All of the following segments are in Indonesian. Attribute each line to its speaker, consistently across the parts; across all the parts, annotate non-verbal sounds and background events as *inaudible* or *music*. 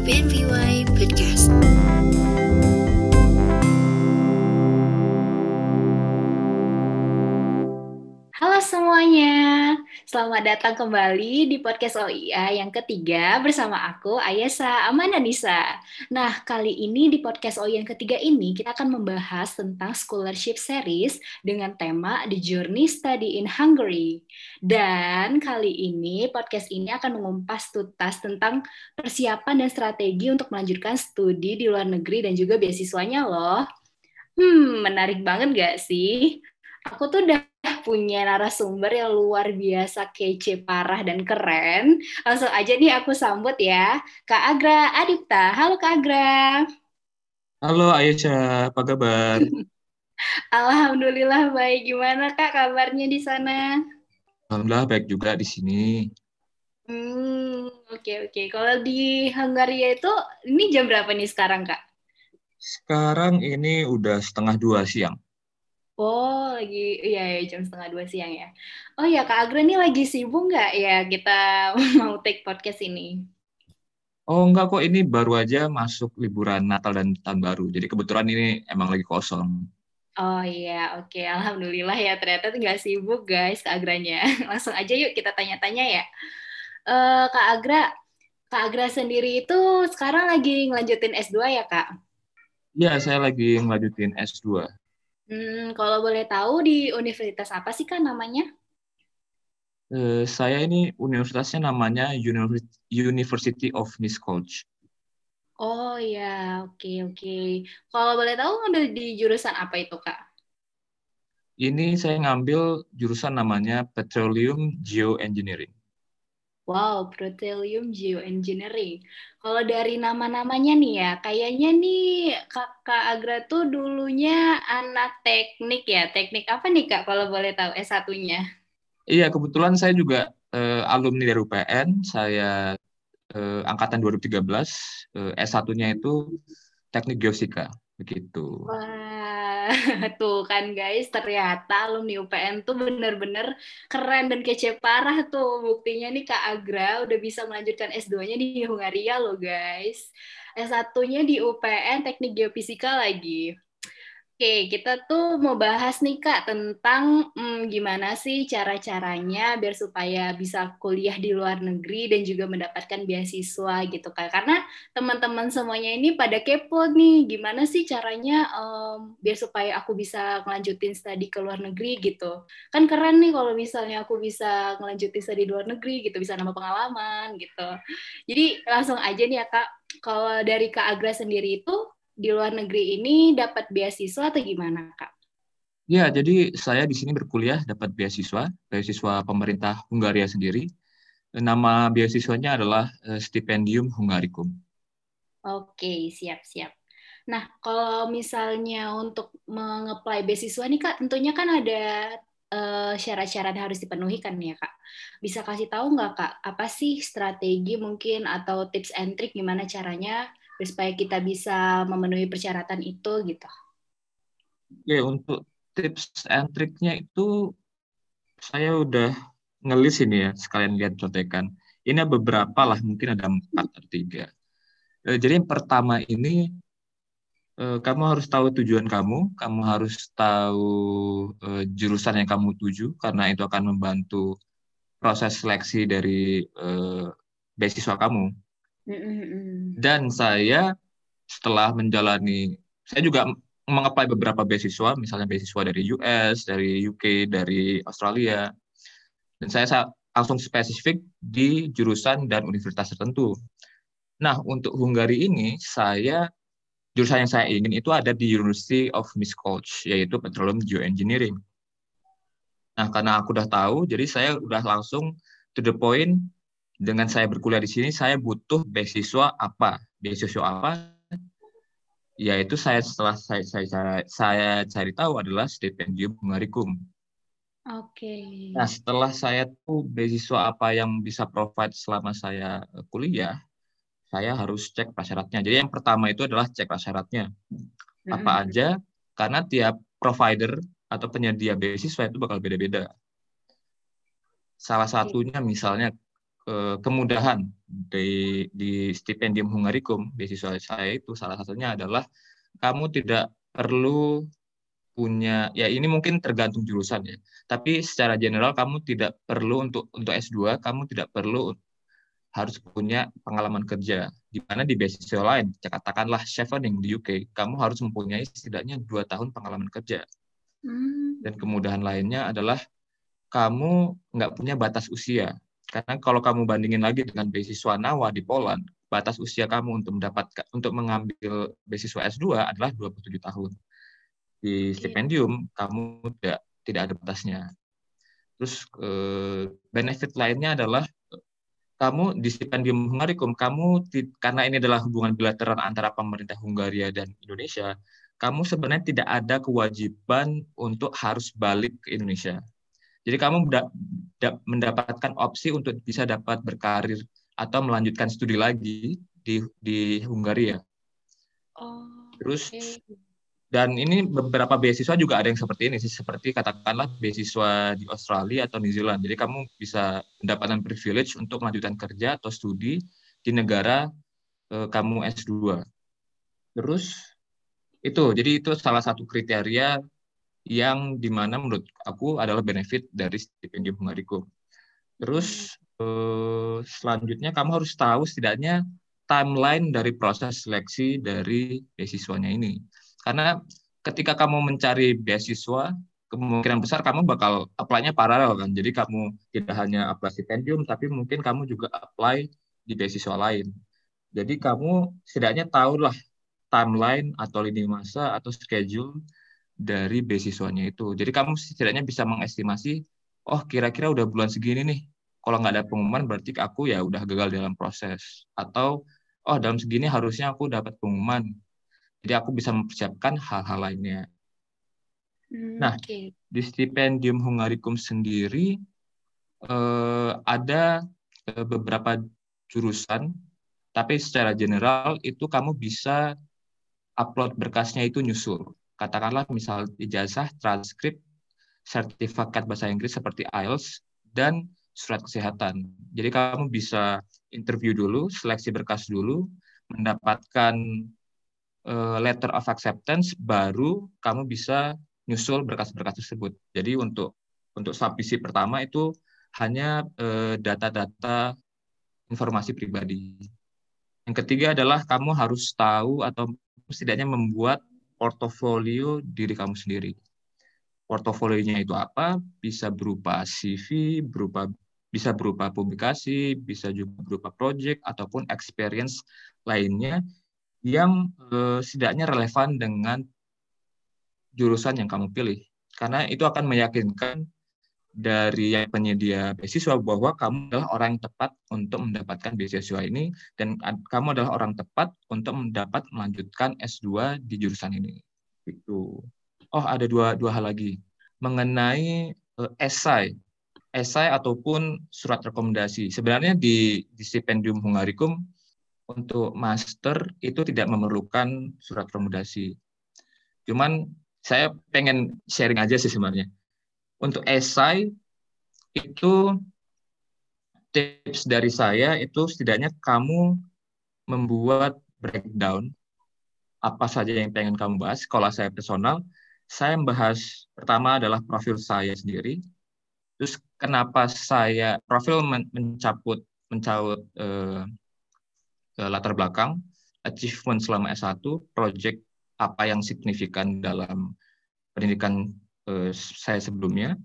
Speaker 1: BNVY Podcast.
Speaker 2: Selamat datang kembali di podcast OIA yang ketiga bersama aku Ayesa Amanda Nisa. Nah, kali ini di podcast OIA yang ketiga ini kita akan membahas tentang scholarship series dengan tema The Journey Study in Hungary. Dan kali ini podcast ini akan mengumpas tuntas tentang persiapan dan strategi untuk melanjutkan studi di luar negeri dan juga beasiswanya loh. Hmm, menarik banget gak sih? Aku tuh udah punya narasumber yang luar biasa kece, parah, dan keren. Langsung aja nih aku sambut ya, Kak Agra Adipta. Halo Kak Agra.
Speaker 3: Halo Aisyah, apa kabar? *laughs*
Speaker 2: Alhamdulillah baik. Gimana Kak kabarnya di sana?
Speaker 3: Alhamdulillah baik juga di sini.
Speaker 2: Hmm, oke oke. Kalau di Hungaria itu, ini jam berapa nih sekarang Kak?
Speaker 3: Sekarang ini udah setengah dua siang.
Speaker 2: Oh, lagi iya ya jam setengah dua siang ya. Oh ya, Kak Agra nih lagi sibuk nggak ya kita *laughs* mau take podcast ini?
Speaker 3: Oh enggak kok, ini baru aja masuk liburan Natal dan Tahun Baru. Jadi kebetulan ini emang lagi kosong.
Speaker 2: Oh iya, oke. Alhamdulillah ya ternyata tuh nggak sibuk guys Kak Agranya. *laughs* Langsung aja yuk kita tanya-tanya ya. Eh, Kak Agra, Kak Agra sendiri itu sekarang lagi ngelanjutin S2 ya Kak?
Speaker 3: Ya, saya lagi ngelanjutin S2.
Speaker 2: Hmm, kalau boleh tahu di universitas apa sih Kak namanya?
Speaker 3: Eh, saya ini universitasnya namanya Univer- University of Miskolc.
Speaker 2: Oh iya, oke oke. Kalau boleh tahu ngambil di jurusan apa itu Kak?
Speaker 3: Ini saya ngambil jurusan namanya Petroleum Geoengineering.
Speaker 2: Wow, Petroleum Geoengineering. Kalau dari nama-namanya nih ya, kayaknya nih Kakak Agra tuh dulunya anak teknik ya. Teknik apa nih Kak kalau boleh tahu S1-nya?
Speaker 3: Iya, kebetulan saya juga eh, alumni dari UPN. Saya eh, angkatan 2013, eh, S1-nya itu Teknik Geofisika, begitu.
Speaker 2: Wah, *laughs* tuh kan guys, ternyata alumni UPN tuh bener-bener keren dan kece parah tuh. Buktinya nih Kak Agra udah bisa melanjutkan S2-nya di Hungaria loh guys. S1-nya di UPN Teknik Geofisika lagi. Oke, kita tuh mau bahas nih Kak tentang hmm, gimana sih cara-caranya biar supaya bisa kuliah di luar negeri dan juga mendapatkan beasiswa gitu Kak. Karena teman-teman semuanya ini pada kepo nih, gimana sih caranya em, biar supaya aku bisa ngelanjutin studi ke luar negeri gitu. Kan keren nih kalau misalnya aku bisa ngelanjutin studi di luar negeri gitu, bisa nambah pengalaman gitu. Jadi langsung aja nih ya Kak, kalau dari Kak Agra sendiri itu di luar negeri ini dapat beasiswa atau gimana Kak?
Speaker 3: Ya, jadi saya di sini berkuliah dapat beasiswa, beasiswa pemerintah Hungaria sendiri. Nama beasiswanya adalah eh, Stipendium Hungaricum.
Speaker 2: Oke, siap-siap. Nah, kalau misalnya untuk mengeplay beasiswa nih Kak, tentunya kan ada eh, syarat-syarat yang harus dipenuhi kan ya Kak. Bisa kasih tahu nggak Kak, apa sih strategi mungkin atau tips and trick gimana caranya supaya kita bisa memenuhi persyaratan itu gitu?
Speaker 3: Oke, untuk tips and triknya itu saya udah ngelis ini ya, sekalian lihat contekan. Ini beberapa lah, mungkin ada empat atau tiga. Eh, Jadi yang pertama ini eh, kamu harus tahu tujuan kamu, kamu harus tahu eh, jurusan yang kamu tuju karena itu akan membantu proses seleksi dari beasiswa kamu. Dan saya setelah menjalani, saya juga mengapply beberapa beasiswa, misalnya beasiswa dari US, dari UK, dari Australia. Dan saya sa- langsung spesifik di jurusan dan universitas tertentu. Nah, untuk Hungari ini, saya jurusan yang saya ingin itu ada di University of Miskolc, yaitu Petroleum Geoengineering. Nah, karena aku udah tahu, jadi saya udah langsung to the point dengan saya berkuliah di sini, saya butuh beasiswa apa? Beasiswa apa? Yaitu saya setelah saya saya, saya cari tahu adalah stipendium Hungaricum.
Speaker 2: Oke.
Speaker 3: Nah, setelah saya tahu beasiswa apa yang bisa provide selama saya eh, kuliah, saya harus cek prasyaratnya. Jadi yang pertama itu adalah cek prasyaratnya. Apa aja? Karena tiap provider atau penyedia beasiswa itu bakal beda-beda. Salah satunya misalnya kemudahan di di stipendium Hungaricum beasiswa saya itu salah satunya adalah kamu tidak perlu punya ya ini mungkin tergantung jurusan ya. Tapi secara general kamu tidak perlu untuk untuk S2 kamu tidak perlu harus punya pengalaman kerja. Di mana di beasiswa lain, katakanlah chevening di UK, kamu harus mempunyai setidaknya dua tahun pengalaman kerja. Hmm. Dan kemudahan lainnya adalah kamu nggak punya batas usia. Karena kalau kamu bandingin lagi dengan beasiswa NAWA di Poland, batas usia kamu untuk mendapatkan untuk mengambil beasiswa S2 adalah 27 tahun. Di iya. stipendium kamu tidak tidak ada batasnya. Terus eh, benefit lainnya adalah kamu di stipendium Hungaricum, kamu karena ini adalah hubungan bilateral antara pemerintah Hungaria dan Indonesia, kamu sebenarnya tidak ada kewajiban untuk harus balik ke Indonesia. Jadi kamu mendapatkan opsi untuk bisa dapat berkarir atau melanjutkan studi lagi di di Hungaria. Oh, Terus okay. Dan ini beberapa beasiswa juga ada yang seperti ini sih, seperti katakanlah beasiswa di Australia atau New Zealand. Jadi kamu bisa mendapatkan privilege untuk melanjutkan kerja atau studi di negara eh, kamu S2. Terus itu, jadi itu salah satu kriteria yang di mana menurut aku adalah benefit dari stipendium Hungaricum. Terus eh, selanjutnya kamu harus tahu setidaknya timeline dari proses seleksi dari beasiswanya ini karena ketika kamu mencari beasiswa, kemungkinan besar kamu bakal apply-nya paralel kan. Jadi kamu tidak hanya apply stipendium, tapi mungkin kamu juga apply di beasiswa lain. Jadi kamu setidaknya tahulah timeline atau lini masa atau schedule dari beasiswanya itu. Jadi kamu setidaknya bisa mengestimasi, oh kira-kira udah bulan segini nih. Kalau nggak ada pengumuman berarti aku ya udah gagal dalam proses. Atau oh dalam segini harusnya aku dapat pengumuman. Jadi aku bisa mempersiapkan hal-hal lainnya. Hmm, nah, okay. di stipendium Hungaricum sendiri eh, ada eh, beberapa jurusan, tapi secara general itu kamu bisa upload berkasnya itu nyusul. Katakanlah misal ijazah, transkrip, sertifikat bahasa Inggris seperti IELTS, dan surat kesehatan. Jadi kamu bisa interview dulu, seleksi berkas dulu, mendapatkan uh, letter of acceptance baru kamu bisa nyusul berkas-berkas tersebut. Jadi untuk untuk submisi pertama itu hanya uh, data-data informasi pribadi. Yang ketiga adalah kamu harus tahu atau setidaknya membuat portofolio diri kamu sendiri. Portofolionya itu apa? Bisa berupa CV, berupa bisa berupa publikasi, bisa juga berupa project ataupun experience lainnya yang eh, setidaknya relevan dengan jurusan yang kamu pilih. Karena itu akan meyakinkan dari yang penyedia beasiswa bahwa kamu adalah orang yang tepat untuk mendapatkan beasiswa ini dan kamu adalah orang tepat untuk mendapat melanjutkan S2 di jurusan ini. Itu. Oh, ada dua dua hal lagi mengenai uh, esai esai ataupun surat rekomendasi. Sebenarnya di, di stipendium Hungaricum untuk master itu tidak memerlukan surat rekomendasi. Cuman saya pengen sharing aja sih sebenarnya. Untuk esai itu tips dari saya itu setidaknya kamu membuat breakdown apa saja yang pengen kamu bahas. Kalau saya personal, saya membahas pertama adalah profil saya sendiri. Terus kenapa saya profil mencabut mencaut eh, latar belakang, achievement selama S1, project apa yang signifikan dalam pendidikan eh, saya sebelumnya,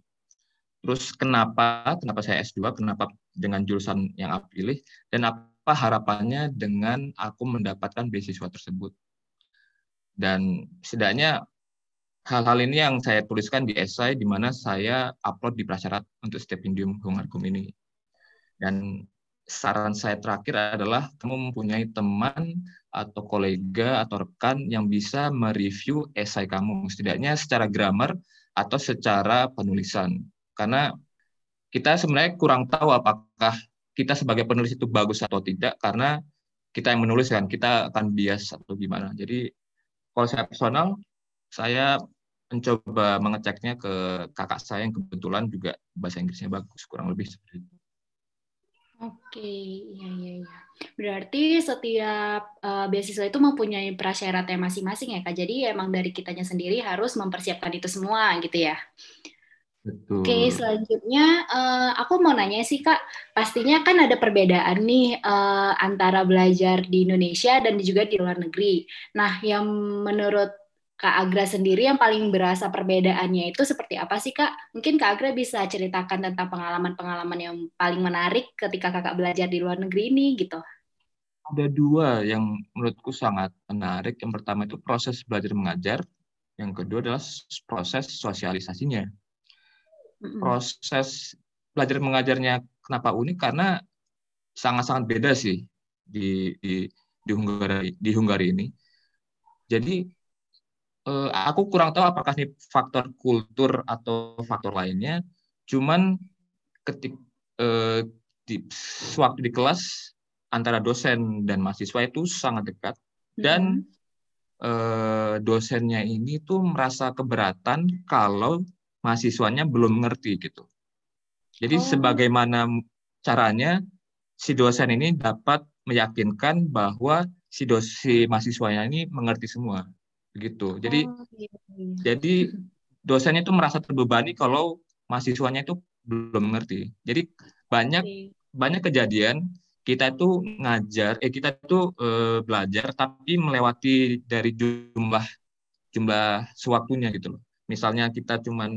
Speaker 3: terus kenapa kenapa saya S2, kenapa dengan jurusan yang aku pilih, dan apa harapannya dengan aku mendapatkan beasiswa tersebut. Dan setidaknya hal-hal ini yang saya tuliskan di esai di mana saya upload di prasyarat untuk stipendium Hungarkum ini. Dan saran saya terakhir adalah kamu mempunyai teman atau kolega atau rekan yang bisa mereview esai kamu, setidaknya secara grammar atau secara penulisan. Karena kita sebenarnya kurang tahu apakah kita sebagai penulis itu bagus atau tidak, karena kita yang menulis kan, kita akan bias atau gimana. Jadi kalau saya personal, saya mencoba mengeceknya ke kakak saya yang kebetulan juga bahasa Inggrisnya bagus, kurang lebih seperti itu.
Speaker 2: Oke, iya iya iya. Berarti setiap uh, beasiswa itu mempunyai prasyaratnya masing-masing ya Kak. Jadi emang dari kitanya sendiri harus mempersiapkan itu semua gitu ya.
Speaker 3: Betul.
Speaker 2: Oke, selanjutnya uh, aku mau nanya sih Kak, pastinya kan ada perbedaan nih uh, antara belajar di Indonesia dan juga di luar negeri. Nah, yang menurut Kak Agra sendiri yang paling berasa perbedaannya itu seperti apa sih Kak? Mungkin Kak Agra bisa ceritakan tentang pengalaman-pengalaman yang paling menarik ketika Kakak belajar di luar negeri ini gitu.
Speaker 3: Ada dua yang menurutku sangat menarik. Yang pertama itu proses belajar mengajar. Yang kedua adalah proses sosialisasinya. Proses belajar mengajarnya kenapa unik? Karena sangat-sangat beda sih di di di Hungari di Hungari ini. Jadi uh, aku kurang tahu apakah ini faktor kultur atau faktor lainnya. Cuman ketik uh, di waktu di kelas antara dosen dan mahasiswa itu sangat dekat dan uh, dosennya ini tuh merasa keberatan kalau mahasiswanya belum mengerti gitu. Jadi oh. sebagaimana caranya si dosen ini dapat meyakinkan bahwa si dosi mahasiswanya ini mengerti semua begitu. Jadi oh, iya, iya. jadi dosennya itu merasa terbebani kalau mahasiswanya itu belum mengerti. Jadi banyak okay. banyak kejadian kita itu ngajar, eh kita itu eh, belajar tapi melewati dari jumlah jumlah sewaktunya gitu loh. Misalnya kita cuma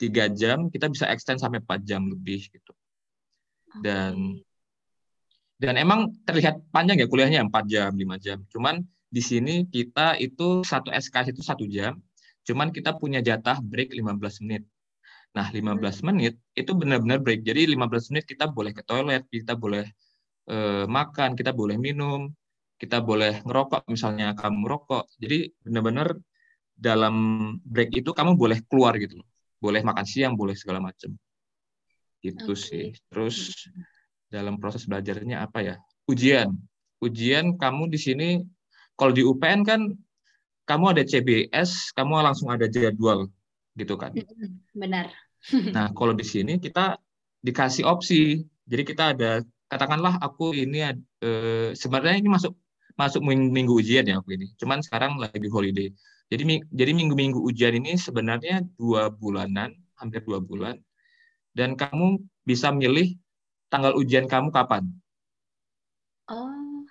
Speaker 3: tiga jam, kita bisa extend sampai empat jam lebih gitu. Dan dan emang terlihat panjang ya kuliahnya empat jam, lima jam. Cuman di sini kita itu satu SKS itu satu jam, cuman kita punya jatah break 15 menit. Nah, 15 hmm. menit itu benar-benar break. Jadi 15 menit kita boleh ke toilet, kita boleh eh, makan, kita boleh minum, kita boleh ngerokok misalnya kamu merokok. Jadi benar-benar dalam break itu kamu boleh keluar gitu loh. Boleh makan siang, boleh segala macam. Gitu okay. sih. Terus dalam proses belajarnya apa ya? Ujian. Ujian kamu di sini kalau di UPN kan kamu ada CBS, kamu langsung ada jadwal gitu kan.
Speaker 2: Benar. *laughs*
Speaker 3: nah, kalau di sini kita dikasih opsi. Jadi kita ada katakanlah aku ini eh, sebenarnya ini masuk masuk minggu, minggu ujian ya aku ini. Cuman sekarang lagi holiday. Jadi jadi minggu-minggu ujian ini sebenarnya dua bulanan, hampir dua bulan. Dan kamu bisa milih tanggal ujian kamu kapan.
Speaker 2: Oh,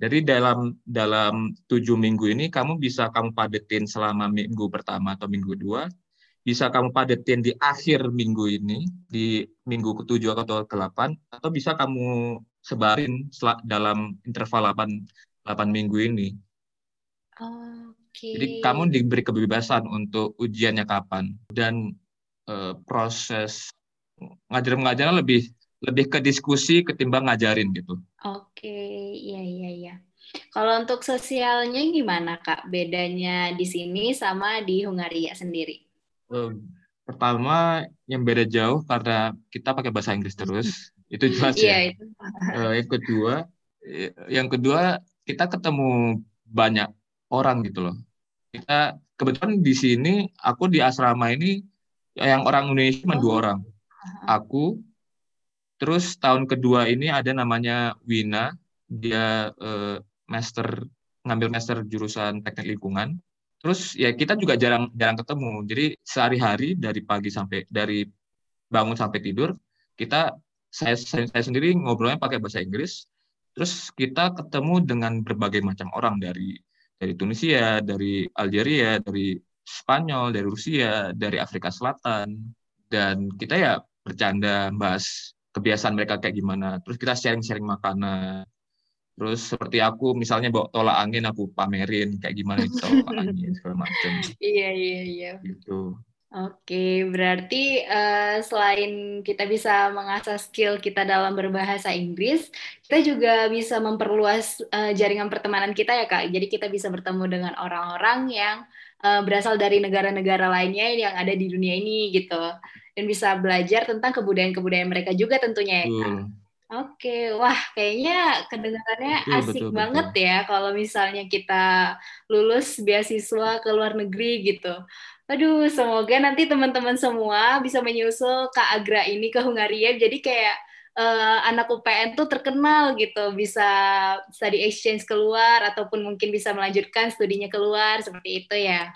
Speaker 3: dari dalam dalam tujuh minggu ini kamu bisa kamu padetin selama minggu pertama atau minggu dua, bisa kamu padetin di akhir minggu ini di minggu ketujuh atau ke delapan, atau bisa kamu sebarin dalam interval delapan delapan minggu ini.
Speaker 2: Okay.
Speaker 3: Jadi kamu diberi kebebasan untuk ujiannya kapan dan e, proses ngajar mengajarnya lebih lebih ke diskusi ketimbang ngajarin gitu.
Speaker 2: Oke, iya iya iya. Kalau untuk sosialnya gimana kak? Bedanya di sini sama di Hungaria sendiri?
Speaker 3: pertama yang beda jauh karena kita pakai bahasa Inggris terus, *laughs* itu jelas ya. Iya, itu. Uh, *laughs* yang kedua, yang kedua kita ketemu banyak orang gitu loh. Kita kebetulan di sini aku di asrama ini yang orang Indonesia cuma oh. dua orang. Aku Terus tahun kedua ini ada namanya Wina, dia uh, master ngambil master jurusan teknik lingkungan. Terus ya kita juga jarang jarang ketemu. Jadi sehari-hari dari pagi sampai dari bangun sampai tidur kita saya, saya saya sendiri ngobrolnya pakai bahasa Inggris. Terus kita ketemu dengan berbagai macam orang dari dari Tunisia, dari Algeria, dari Spanyol, dari Rusia, dari Afrika Selatan dan kita ya bercanda bahas kebiasaan mereka kayak gimana. Terus kita sharing-sharing makanan. Terus seperti aku misalnya bawa tolak angin aku pamerin kayak gimana itu tolak *laughs* angin segala macam.
Speaker 2: Iya iya iya.
Speaker 3: Gitu.
Speaker 2: Oke, berarti uh, selain kita bisa mengasah skill kita dalam berbahasa Inggris, kita juga bisa memperluas uh, jaringan pertemanan kita ya kak. Jadi kita bisa bertemu dengan orang-orang yang uh, berasal dari negara-negara lainnya yang ada di dunia ini gitu dan bisa belajar tentang kebudayaan-kebudayaan mereka juga tentunya ya kak. Oke, wah kayaknya kedengarannya betul, asik betul, banget betul. ya kalau misalnya kita lulus beasiswa ke luar negeri gitu. Aduh, semoga nanti teman-teman semua bisa menyusul Kak Agra ini ke Hungaria. Jadi kayak uh, anak UPN tuh terkenal gitu, bisa study exchange keluar ataupun mungkin bisa melanjutkan studinya keluar seperti itu ya.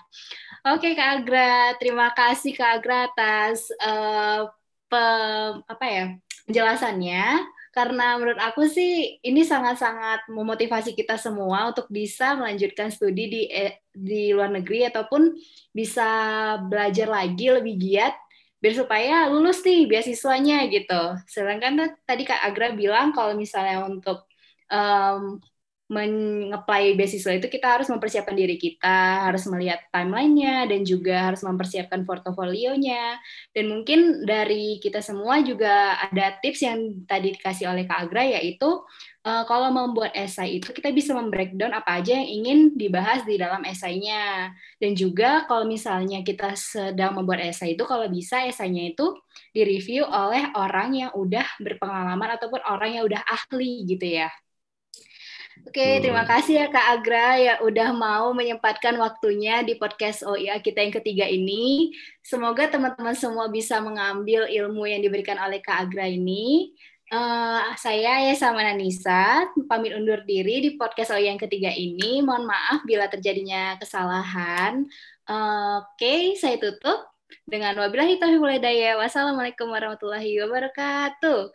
Speaker 2: Oke Kak Agra, terima kasih Kak Agra atas uh, pe, apa ya penjelasannya karena menurut aku sih ini sangat-sangat memotivasi kita semua untuk bisa melanjutkan studi di eh, di luar negeri ataupun bisa belajar lagi lebih giat biar supaya lulus nih beasiswanya gitu. Sedangkan tadi Kak Agra bilang kalau misalnya untuk um, mengapply beasiswa itu kita harus mempersiapkan diri kita, harus melihat timelinenya dan juga harus mempersiapkan portofolionya. Dan mungkin dari kita semua juga ada tips yang tadi dikasih oleh Kak Agra yaitu uh, kalau membuat esai itu kita bisa membreakdown apa aja yang ingin dibahas di dalam esainya. Dan juga kalau misalnya kita sedang membuat esai itu kalau bisa esainya itu direview oleh orang yang udah berpengalaman ataupun orang yang udah ahli gitu ya. Oke, terima kasih ya Kak Agra ya udah mau menyempatkan waktunya di podcast OIA kita yang ketiga ini. Semoga teman-teman semua bisa mengambil ilmu yang diberikan oleh Kak Agra ini. Uh, saya ya sama Nanisa pamit undur diri di podcast OIA yang ketiga ini. Mohon maaf bila terjadinya kesalahan. Uh, Oke, okay, saya tutup dengan wabillahi taufiq walhidayah. Wassalamualaikum warahmatullahi wabarakatuh.